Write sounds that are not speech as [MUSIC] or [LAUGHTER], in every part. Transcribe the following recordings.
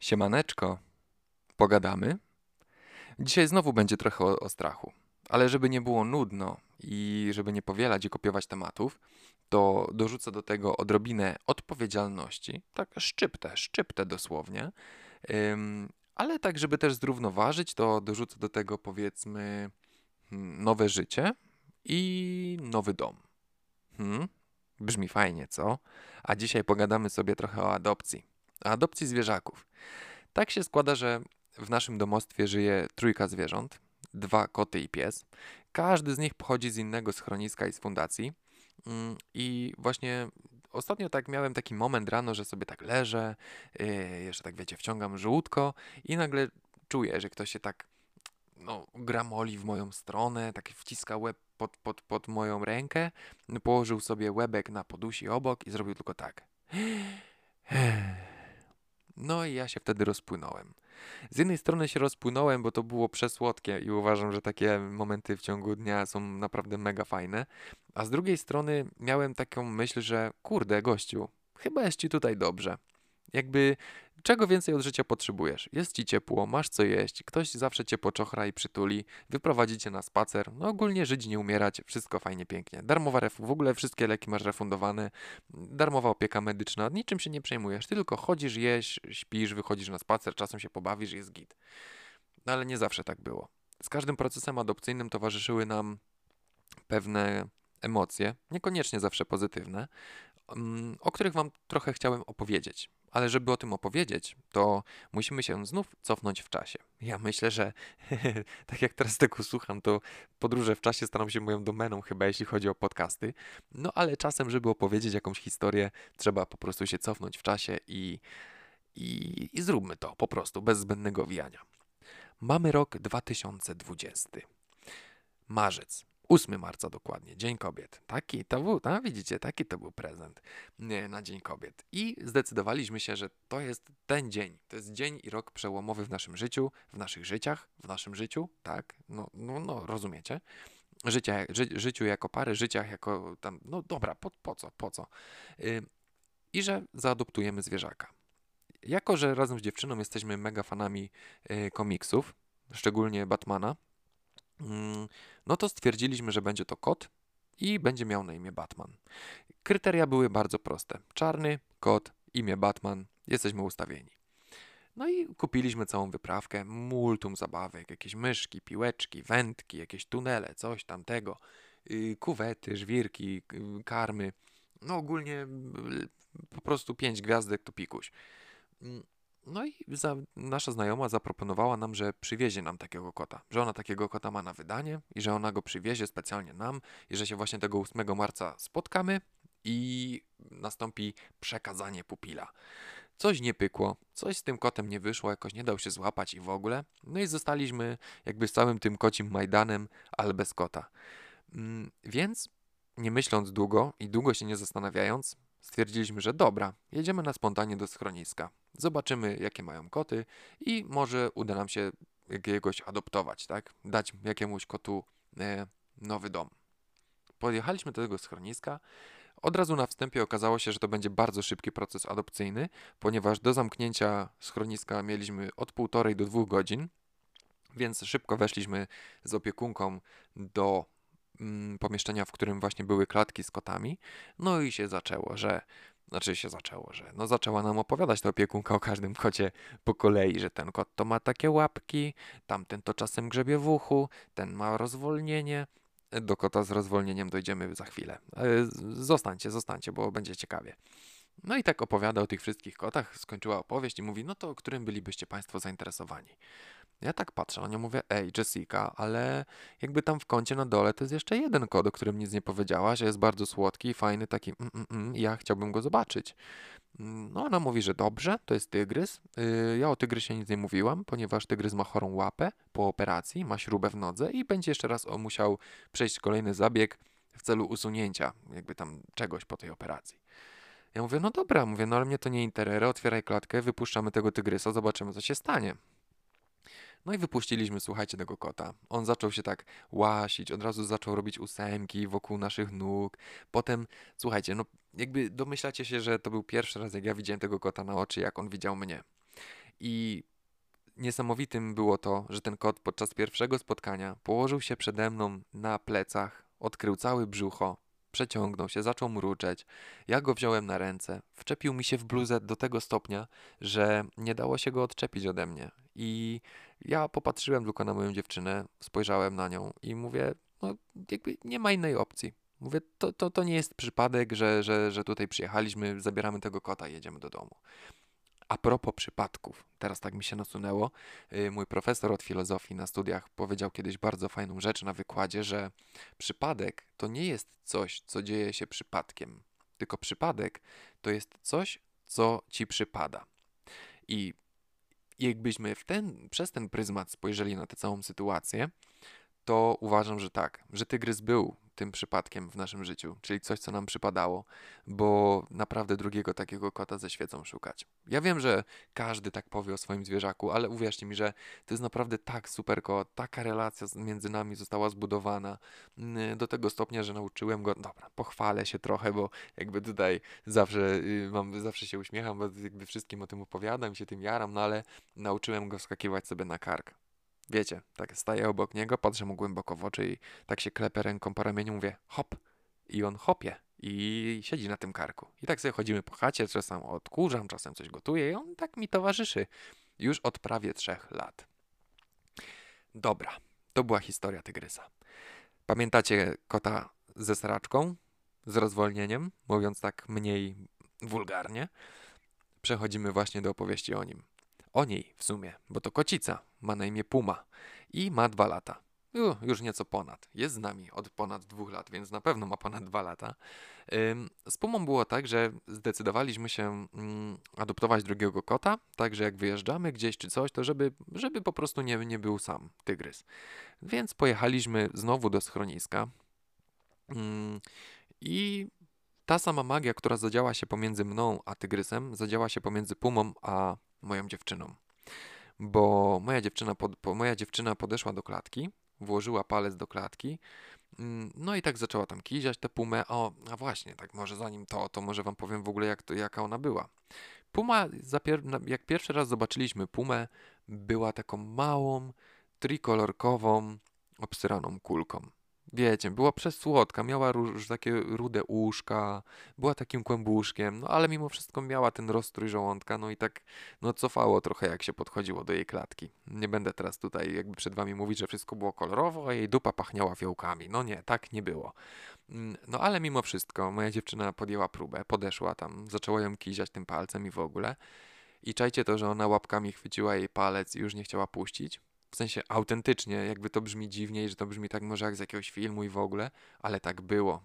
Siemaneczko, pogadamy? Dzisiaj znowu będzie trochę o, o, strachu, ale żeby nie było nudno i żeby nie powielać i kopiować tematów, to dorzucę do tego odrobinę odpowiedzialności, tak szczyptę, szczyptę dosłownie, ym, ale tak, żeby też zrównoważyć, to dorzucę do tego powiedzmy hmm, nowe życie i nowy dom. Hmm? Brzmi fajnie, co? A dzisiaj pogadamy sobie trochę o adopcji. Adopcji zwierzaków. Tak się składa, że w naszym domostwie żyje trójka zwierząt, dwa koty i pies. Każdy z nich pochodzi z innego schroniska i z fundacji. Mm, I właśnie ostatnio tak miałem taki moment rano, że sobie tak leżę, yy, jeszcze tak wiecie, wciągam żółtko i nagle czuję, że ktoś się tak no, gramoli w moją stronę, tak wciska łeb pod, pod, pod moją rękę, położył sobie łebek na podusi obok i zrobił tylko tak. No i ja się wtedy rozpłynąłem. Z jednej strony się rozpłynąłem, bo to było przesłodkie i uważam, że takie momenty w ciągu dnia są naprawdę mega fajne. A z drugiej strony miałem taką myśl, że kurde, gościu, chyba jest ci tutaj dobrze. Jakby czego więcej od życia potrzebujesz? Jest ci ciepło, masz co jeść, ktoś zawsze cię poczochra i przytuli, wyprowadzi cię na spacer, no ogólnie żyć, nie umierać, wszystko fajnie, pięknie. Darmowa ref, w ogóle wszystkie leki masz refundowane, darmowa opieka medyczna, niczym się nie przejmujesz, tylko chodzisz, jesz, śpisz, wychodzisz na spacer, czasem się pobawisz, jest git. No ale nie zawsze tak było. Z każdym procesem adopcyjnym towarzyszyły nam pewne emocje, niekoniecznie zawsze pozytywne, mm, o których Wam trochę chciałem opowiedzieć. Ale żeby o tym opowiedzieć, to musimy się znów cofnąć w czasie. Ja myślę, że [LAUGHS] tak jak teraz tego słucham, to podróże w czasie staną się moją domeną chyba, jeśli chodzi o podcasty. No ale czasem, żeby opowiedzieć jakąś historię, trzeba po prostu się cofnąć w czasie i, i, i zróbmy to po prostu, bez zbędnego wijania. Mamy rok 2020. Marzec. 8 marca dokładnie, Dzień Kobiet. Taki to był, tam widzicie, taki to był prezent na Dzień Kobiet. I zdecydowaliśmy się, że to jest ten dzień. To jest dzień i rok przełomowy w naszym życiu, w naszych życiach, w naszym życiu, tak? No, no, no rozumiecie? Życia, ży, życiu jako pary, życiach jako tam, no dobra, po, po co, po co? Yy, I że zaadoptujemy zwierzaka. Jako, że razem z dziewczyną jesteśmy mega fanami yy, komiksów, szczególnie Batmana, no to stwierdziliśmy, że będzie to kot i będzie miał na imię Batman. Kryteria były bardzo proste. Czarny, kot, imię Batman, jesteśmy ustawieni. No i kupiliśmy całą wyprawkę, multum zabawek, jakieś myszki, piłeczki, wędki, jakieś tunele, coś tamtego, yy, kuwety, żwirki, karmy. No ogólnie yy, po prostu pięć gwiazdek to pikuś. No i za, nasza znajoma zaproponowała nam, że przywiezie nam takiego kota, że ona takiego kota ma na wydanie i że ona go przywiezie specjalnie nam i że się właśnie tego 8 marca spotkamy i nastąpi przekazanie pupila. Coś nie pykło, coś z tym kotem nie wyszło, jakoś nie dał się złapać i w ogóle. No i zostaliśmy jakby z całym tym kocim Majdanem, ale bez kota. Mm, więc nie myśląc długo i długo się nie zastanawiając, stwierdziliśmy, że dobra, jedziemy na spontanie do schroniska. Zobaczymy, jakie mają koty i może uda nam się jakiegoś adoptować, tak? Dać jakiemuś kotu e, nowy dom. Podjechaliśmy do tego schroniska. Od razu na wstępie okazało się, że to będzie bardzo szybki proces adopcyjny, ponieważ do zamknięcia schroniska mieliśmy od półtorej do dwóch godzin, więc szybko weszliśmy z opiekunką do pomieszczenia, w którym właśnie były klatki z kotami. No i się zaczęło, że znaczy się zaczęło, że no zaczęła nam opowiadać ta opiekunka o każdym kocie po kolei, że ten kot to ma takie łapki, tamten to czasem grzebie w uchu, ten ma rozwolnienie. Do kota z rozwolnieniem dojdziemy za chwilę. E, zostańcie, zostańcie, bo będzie ciekawie. No i tak opowiada o tych wszystkich kotach, skończyła opowieść i mówi, no to którym bylibyście Państwo zainteresowani? Ja tak patrzę na nią, mówię, ej Jessica, ale jakby tam w kącie na dole to jest jeszcze jeden kod, o którym nic nie powiedziałaś, jest bardzo słodki, fajny, taki mm, mm, mm, ja chciałbym go zobaczyć. Mm, no ona mówi, że dobrze, to jest tygrys. Yy, ja o tygrysie nic nie mówiłam, ponieważ tygrys ma chorą łapę po operacji, ma śrubę w nodze i będzie jeszcze raz musiał przejść kolejny zabieg w celu usunięcia jakby tam czegoś po tej operacji. Ja mówię, no dobra, mówię, no ale mnie to nie interesuje, otwieraj klatkę, wypuszczamy tego tygrysa, zobaczymy co się stanie. No i wypuściliśmy, słuchajcie, tego kota. On zaczął się tak łasić, od razu zaczął robić ósemki wokół naszych nóg. Potem, słuchajcie, no jakby domyślacie się, że to był pierwszy raz, jak ja widziałem tego kota na oczy, jak on widział mnie. I niesamowitym było to, że ten kot podczas pierwszego spotkania położył się przede mną na plecach, odkrył całe brzucho, przeciągnął się, zaczął mruczeć. Ja go wziąłem na ręce, wczepił mi się w bluzę do tego stopnia, że nie dało się go odczepić ode mnie. I ja popatrzyłem tylko na moją dziewczynę, spojrzałem na nią i mówię, no jakby nie ma innej opcji. Mówię, to, to, to nie jest przypadek, że, że, że tutaj przyjechaliśmy, zabieramy tego kota i jedziemy do domu. A propos przypadków, teraz tak mi się nasunęło. Y, mój profesor od filozofii na studiach powiedział kiedyś bardzo fajną rzecz na wykładzie, że przypadek to nie jest coś, co dzieje się przypadkiem, tylko przypadek to jest coś, co ci przypada. I jakbyśmy w ten, przez ten pryzmat spojrzeli na tę całą sytuację, to uważam, że tak, że tygrys był tym przypadkiem w naszym życiu, czyli coś, co nam przypadało, bo naprawdę drugiego takiego kota ze świecą szukać. Ja wiem, że każdy tak powie o swoim zwierzaku, ale uwierzcie mi, że to jest naprawdę tak super kot, taka relacja między nami została zbudowana mm, do tego stopnia, że nauczyłem go, dobra, pochwalę się trochę, bo jakby tutaj zawsze y, mam, zawsze się uśmiecham, bo jakby wszystkim o tym opowiadam, się tym jaram, no ale nauczyłem go wskakiwać sobie na kark. Wiecie, tak staję obok niego, patrzę mu głęboko w oczy i tak się klepę ręką po ramieniu, mówię hop. I on hopie i siedzi na tym karku. I tak sobie chodzimy po chacie, czasem odkurzam, czasem coś gotuję i on tak mi towarzyszy już od prawie trzech lat. Dobra, to była historia tygrysa. Pamiętacie kota ze sraczką? Z rozwolnieniem, mówiąc tak mniej wulgarnie? Przechodzimy właśnie do opowieści o nim. O niej w sumie, bo to kocica, ma na imię Puma i ma dwa lata. Już nieco ponad. Jest z nami od ponad dwóch lat, więc na pewno ma ponad dwa lata. Z Pumą było tak, że zdecydowaliśmy się mm, adoptować drugiego kota, także jak wyjeżdżamy gdzieś czy coś, to żeby, żeby po prostu nie, nie był sam tygrys. Więc pojechaliśmy znowu do schroniska mm, i ta sama magia, która zadziała się pomiędzy mną a tygrysem, zadziała się pomiędzy Pumą a moją dziewczyną. Bo moja dziewczyna, pod, moja dziewczyna podeszła do klatki, włożyła palec do klatki, mm, no i tak zaczęła tam kiziać tę pumę. O, a właśnie, tak może zanim to, to może wam powiem w ogóle jak to, jaka ona była. Puma, jak pierwszy raz zobaczyliśmy pumę, była taką małą, trikolorkową, obsyraną kulką. Wiecie, była przesłodka, miała róż, takie rude uszka, była takim kłębuszkiem, no ale mimo wszystko miała ten rozstrój żołądka, no i tak no cofało trochę jak się podchodziło do jej klatki. Nie będę teraz tutaj jakby przed wami mówić, że wszystko było kolorowo, a jej dupa pachniała fiołkami. No nie, tak nie było. Mm, no ale mimo wszystko moja dziewczyna podjęła próbę, podeszła tam, zaczęła ją kiziać tym palcem i w ogóle. I czajcie to, że ona łapkami chwyciła jej palec i już nie chciała puścić. W sensie autentycznie, jakby to brzmi dziwnie że to brzmi tak może jak z jakiegoś filmu i w ogóle, ale tak było.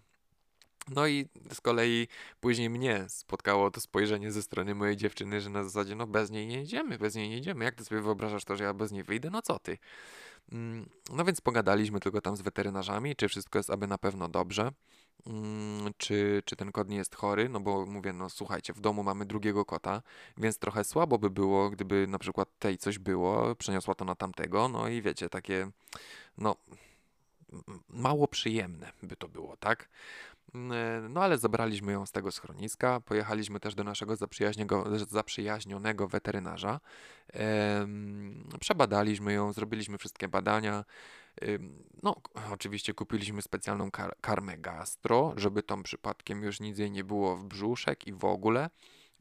No i z kolei później mnie spotkało to spojrzenie ze strony mojej dziewczyny, że na zasadzie, no bez niej nie jedziemy, bez niej nie jedziemy. Jak ty sobie wyobrażasz to, że ja bez niej wyjdę? No co ty? Mm, no więc pogadaliśmy tylko tam z weterynarzami, czy wszystko jest aby na pewno dobrze. Mm, czy, czy ten kot nie jest chory, no bo mówię, no słuchajcie, w domu mamy drugiego kota, więc trochę słabo by było, gdyby na przykład tej coś było, przeniosła to na tamtego, no i wiecie, takie, no, mało przyjemne by to było, tak? Mm, no ale zabraliśmy ją z tego schroniska, pojechaliśmy też do naszego zaprzyjaźnionego weterynarza, przebadaliśmy ją, zrobiliśmy wszystkie badania, no, oczywiście kupiliśmy specjalną kar karmę gastro, żeby tam przypadkiem już nic jej nie było w brzuszek i w ogóle.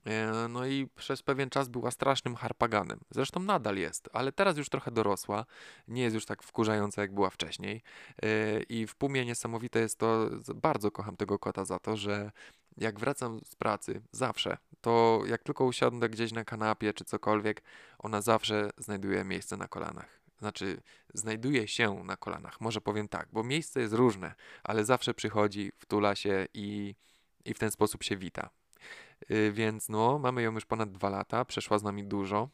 E, no i przez pewien czas była strasznym harpaganem. Zresztą nadal jest, ale teraz już trochę dorosła. Nie jest już tak wkurzająca, jak była wcześniej. E, I w Pumie niesamowite jest to, bardzo kocham tego kota za to, że jak wracam z pracy, zawsze, to jak tylko usiądę gdzieś na kanapie czy cokolwiek, ona zawsze znajduje miejsce na kolanach. Znaczy, znajduje się na kolanach. Może powiem tak, bo miejsce jest różne, ale zawsze przychodzi, wtula się i, i w ten sposób się wita. Yy, więc no, mamy ją już ponad dwa lata, przeszła z nami dużo.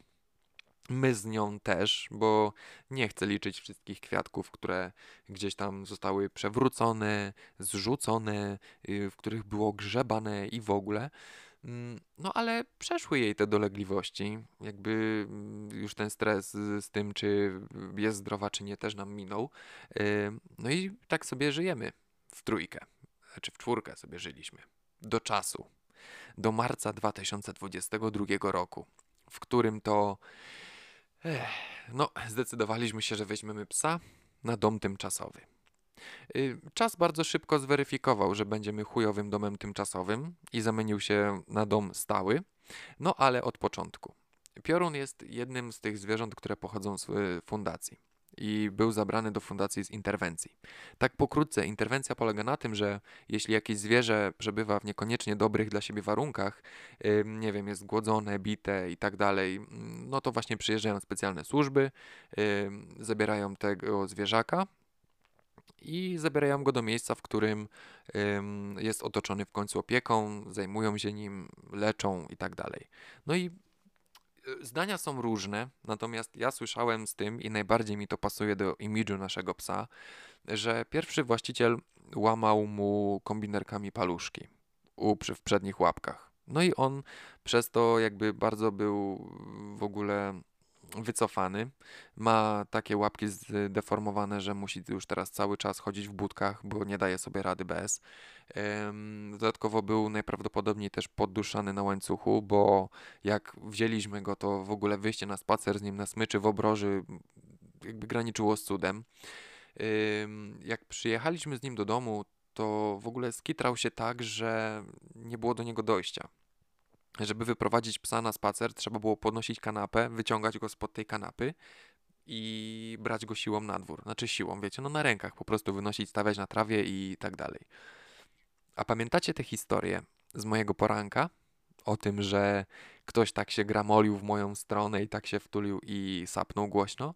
My z nią też, bo nie chcę liczyć wszystkich kwiatków, które gdzieś tam zostały przewrócone, zrzucone, yy, w których było grzebane i w ogóle. Mm, no ale przeszły jej te dolegliwości, jakby mm, już ten stres z tym, czy jest zdrowa, czy nie, też nam minął. No i tak sobie żyjemy w trójkę, czy w czwórkę sobie żyliśmy. Do czasu. Do marca 2022 roku. w którym to no, zdecydowaliśmy się, że weźmiemy psa na dom tymczasowy. Y, czas bardzo szybko zweryfikował, że będziemy chujowym domem tymczasowym i zamienił się na dom stały, no ale od początku. Piorun jest jednym z tych zwierząt, które pochodzą z y, fundacji i był zabrany do fundacji z interwencji. Tak pokrótce, interwencja polega na tym, że jeśli jakieś zwierzę przebywa w niekoniecznie dobrych dla siebie warunkach, nie wiem, jest głodzone, bite i tak dalej, no to właśnie przyjeżdżają specjalne służby, zabierają tego zwierzaka i zabierają go do miejsca, w którym jest otoczony w końcu opieką, zajmują się nim, leczą i tak dalej. No i zdania są różne, natomiast ja słyszałem z tym i najbardziej mi to pasuje do imidżu naszego psa, że pierwszy właściciel łamał mu kombinerkami paluszki u, w przednich łapkach. No i on przez to jakby bardzo był w ogóle wycofany. Ma takie łapki zdeformowane, że musi już teraz cały czas chodzić w budkach, bo nie daje sobie rady bez. Dodatkowo był najprawdopodobniej też podduszany na łańcuchu, bo jak wzięliśmy go, to w ogóle wyjście na spacer z nim na smyczy w obroży jakby graniczyło z cudem. Jak przyjechaliśmy z nim do domu, to w ogóle skitrał się tak, że nie było do niego dojścia. Żeby wyprowadzić psa na spacer, trzeba było podnosić kanapę, wyciągać go spod tej kanapy i brać go siłą na dwór. Znaczy siłą, wiecie, no na rękach po prostu wynosić, stawiać na trawie i tak dalej. A pamiętacie tę historię z mojego poranka? O tym, że ktoś tak się gramolił w moją stronę i tak się wtulił i sapnął głośno?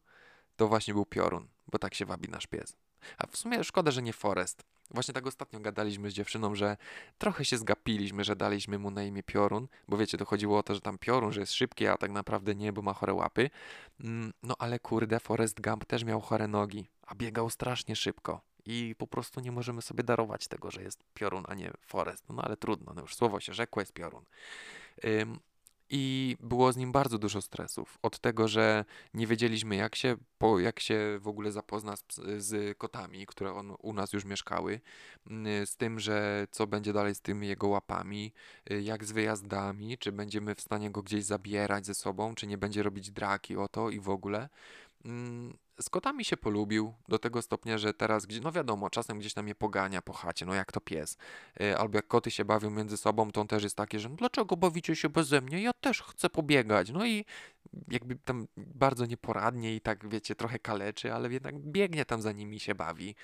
To właśnie był piorun, bo tak się wabi nasz pies. A w sumie szkoda, że nie Forest. Właśnie tak ostatnio gadaliśmy z dziewczyną, że trochę się zgapiliśmy, że daliśmy mu na imię Piorun, bo wiecie, to chodziło o to, że tam Piorun, że jest szybki, a tak naprawdę nie, bo ma chore łapy. Mm, no ale kurde, Forest Gump też miał chore nogi, a biegał strasznie szybko. I po prostu nie możemy sobie darować tego, że jest piorun, a nie forest. No, no ale trudno, no już słowo się rzekło, jest piorun. Ym, i było z nim bardzo dużo stresów. Od tego, że nie wiedzieliśmy, jak się, po, jak się w ogóle zapozna z, z kotami, które on, u nas już mieszkały, mm, z tym, że co będzie dalej z tymi jego łapami, y, jak z wyjazdami, czy będziemy w stanie go gdzieś zabierać ze sobą, czy nie będzie robić draki o to i w ogóle. Mm, z kotami się polubił do tego stopnia, że teraz, gdzie, no wiadomo, czasem gdzieś tam je pogania po chacie, no jak to pies. E, albo jak koty się bawią między sobą, to on też jest taki, że no dlaczego bawicie się beze mnie? Ja też chcę pobiegać. No i jakby tam bardzo nieporadnie i tak, wiecie, trochę kaleczy, ale jednak biegnie tam za nimi się bawi.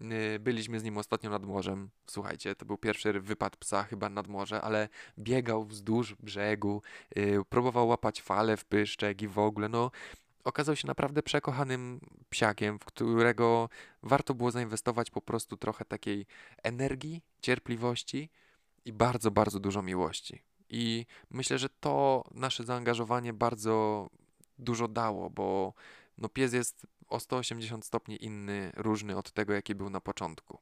E, byliśmy z nim ostatnio nad morzem. Słuchajcie, to był pierwszy wypad psa chyba nad morze, ale biegał wzdłuż brzegu, e, próbował łapać fale w pyszczek i w ogóle, no okazał się naprawdę przekochanym psiakiem, w którego warto było zainwestować po prostu trochę takiej energii, cierpliwości i bardzo, bardzo dużo miłości. I myślę, że to nasze zaangażowanie bardzo dużo dało, bo no pies jest o 180 stopni inny, różny od tego, jaki był na początku.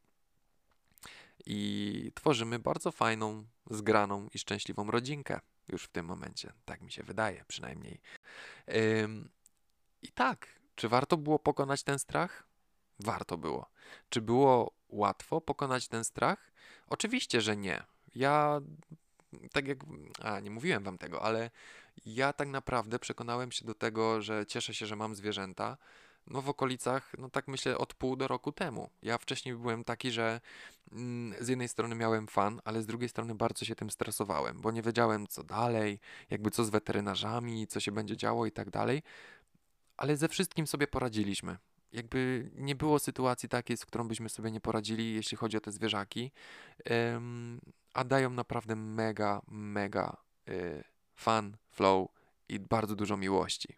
I tworzymy bardzo fajną, zgraną i szczęśliwą rodzinkę już w tym momencie. Tak mi się wydaje, przynajmniej. I tak, czy warto było pokonać ten strach? Warto było. Czy było łatwo pokonać ten strach? Oczywiście, że nie. Ja, tak jak, a nie mówiłem wam tego, ale ja tak naprawdę przekonałem się do tego, że cieszę się, że mam zwierzęta. No w okolicach, no tak myślę, od pół do roku temu. Ja wcześniej byłem taki, że mm, z jednej strony miałem fan, ale z drugiej strony bardzo się tym stresowałem, bo nie wiedziałem co dalej, jakby co z weterynarzami, co się będzie działo i tak dalej ale ze wszystkim sobie poradziliśmy. Jakby nie było sytuacji takiej, z którą byśmy sobie nie poradzili, jeśli chodzi o te zwierzaki, a dają naprawdę mega, mega y, fun, flow i bardzo dużo miłości.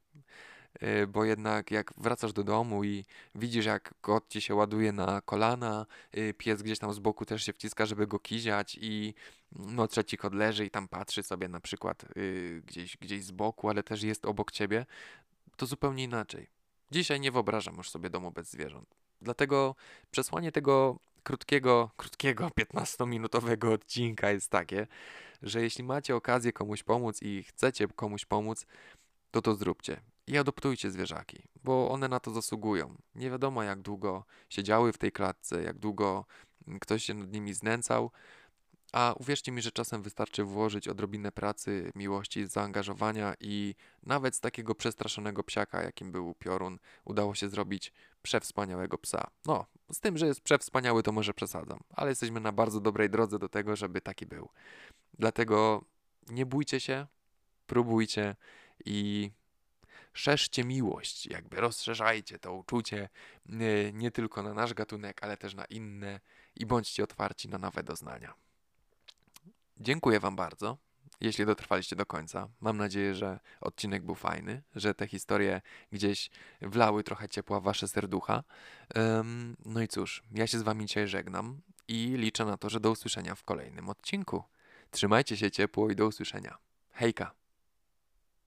Y, bo jednak jak wracasz do domu i widzisz, jak kot ci się ładuje na kolana, y, pies gdzieś tam z boku też się wciska, żeby go kiziać i no trzeci kot leży i tam patrzy sobie na przykład gdzieś, gdzieś z boku, ale też jest obok ciebie, to zupełnie inaczej. Dzisiaj nie wyobrażam już sobie domu bez zwierząt. Dlatego przesłanie tego krótkiego, krótkiego [LAUGHS] 15-minutowego odcinka jest takie, że jeśli macie okazję komuś pomóc i chcecie komuś pomóc, to to zróbcie. I adoptujcie zwierzaki, bo one na to zasługują. Nie wiadomo, jak długo siedziały w tej klatce, jak długo ktoś się nad nimi znęcał, A uwierzcie mi, że czasem wystarczy włożyć odrobinę pracy, miłości, zaangażowania i nawet z takiego przestraszonego psiaka, jakim był piorun, udało się zrobić przewspaniałego psa. No, z tym, że jest przewspaniały, to może przesadzam, ale jesteśmy na bardzo dobrej drodze do tego, żeby taki był. Dlatego nie bójcie się, próbujcie i szerzcie miłość, jakby rozszerzajcie to uczucie nie, nie tylko na nasz gatunek, ale też na inne i bądźcie otwarci na nowe doznania. Dziękuję Wam bardzo, jeśli dotrwaliście do końca. Mam nadzieję, że odcinek był fajny, że te historie gdzieś wlały trochę ciepła w Wasze serducha. Um, no i cóż, ja się z Wami dzisiaj żegnam i liczę na to, że do usłyszenia w kolejnym odcinku. Trzymajcie się ciepło i do usłyszenia. Hejka!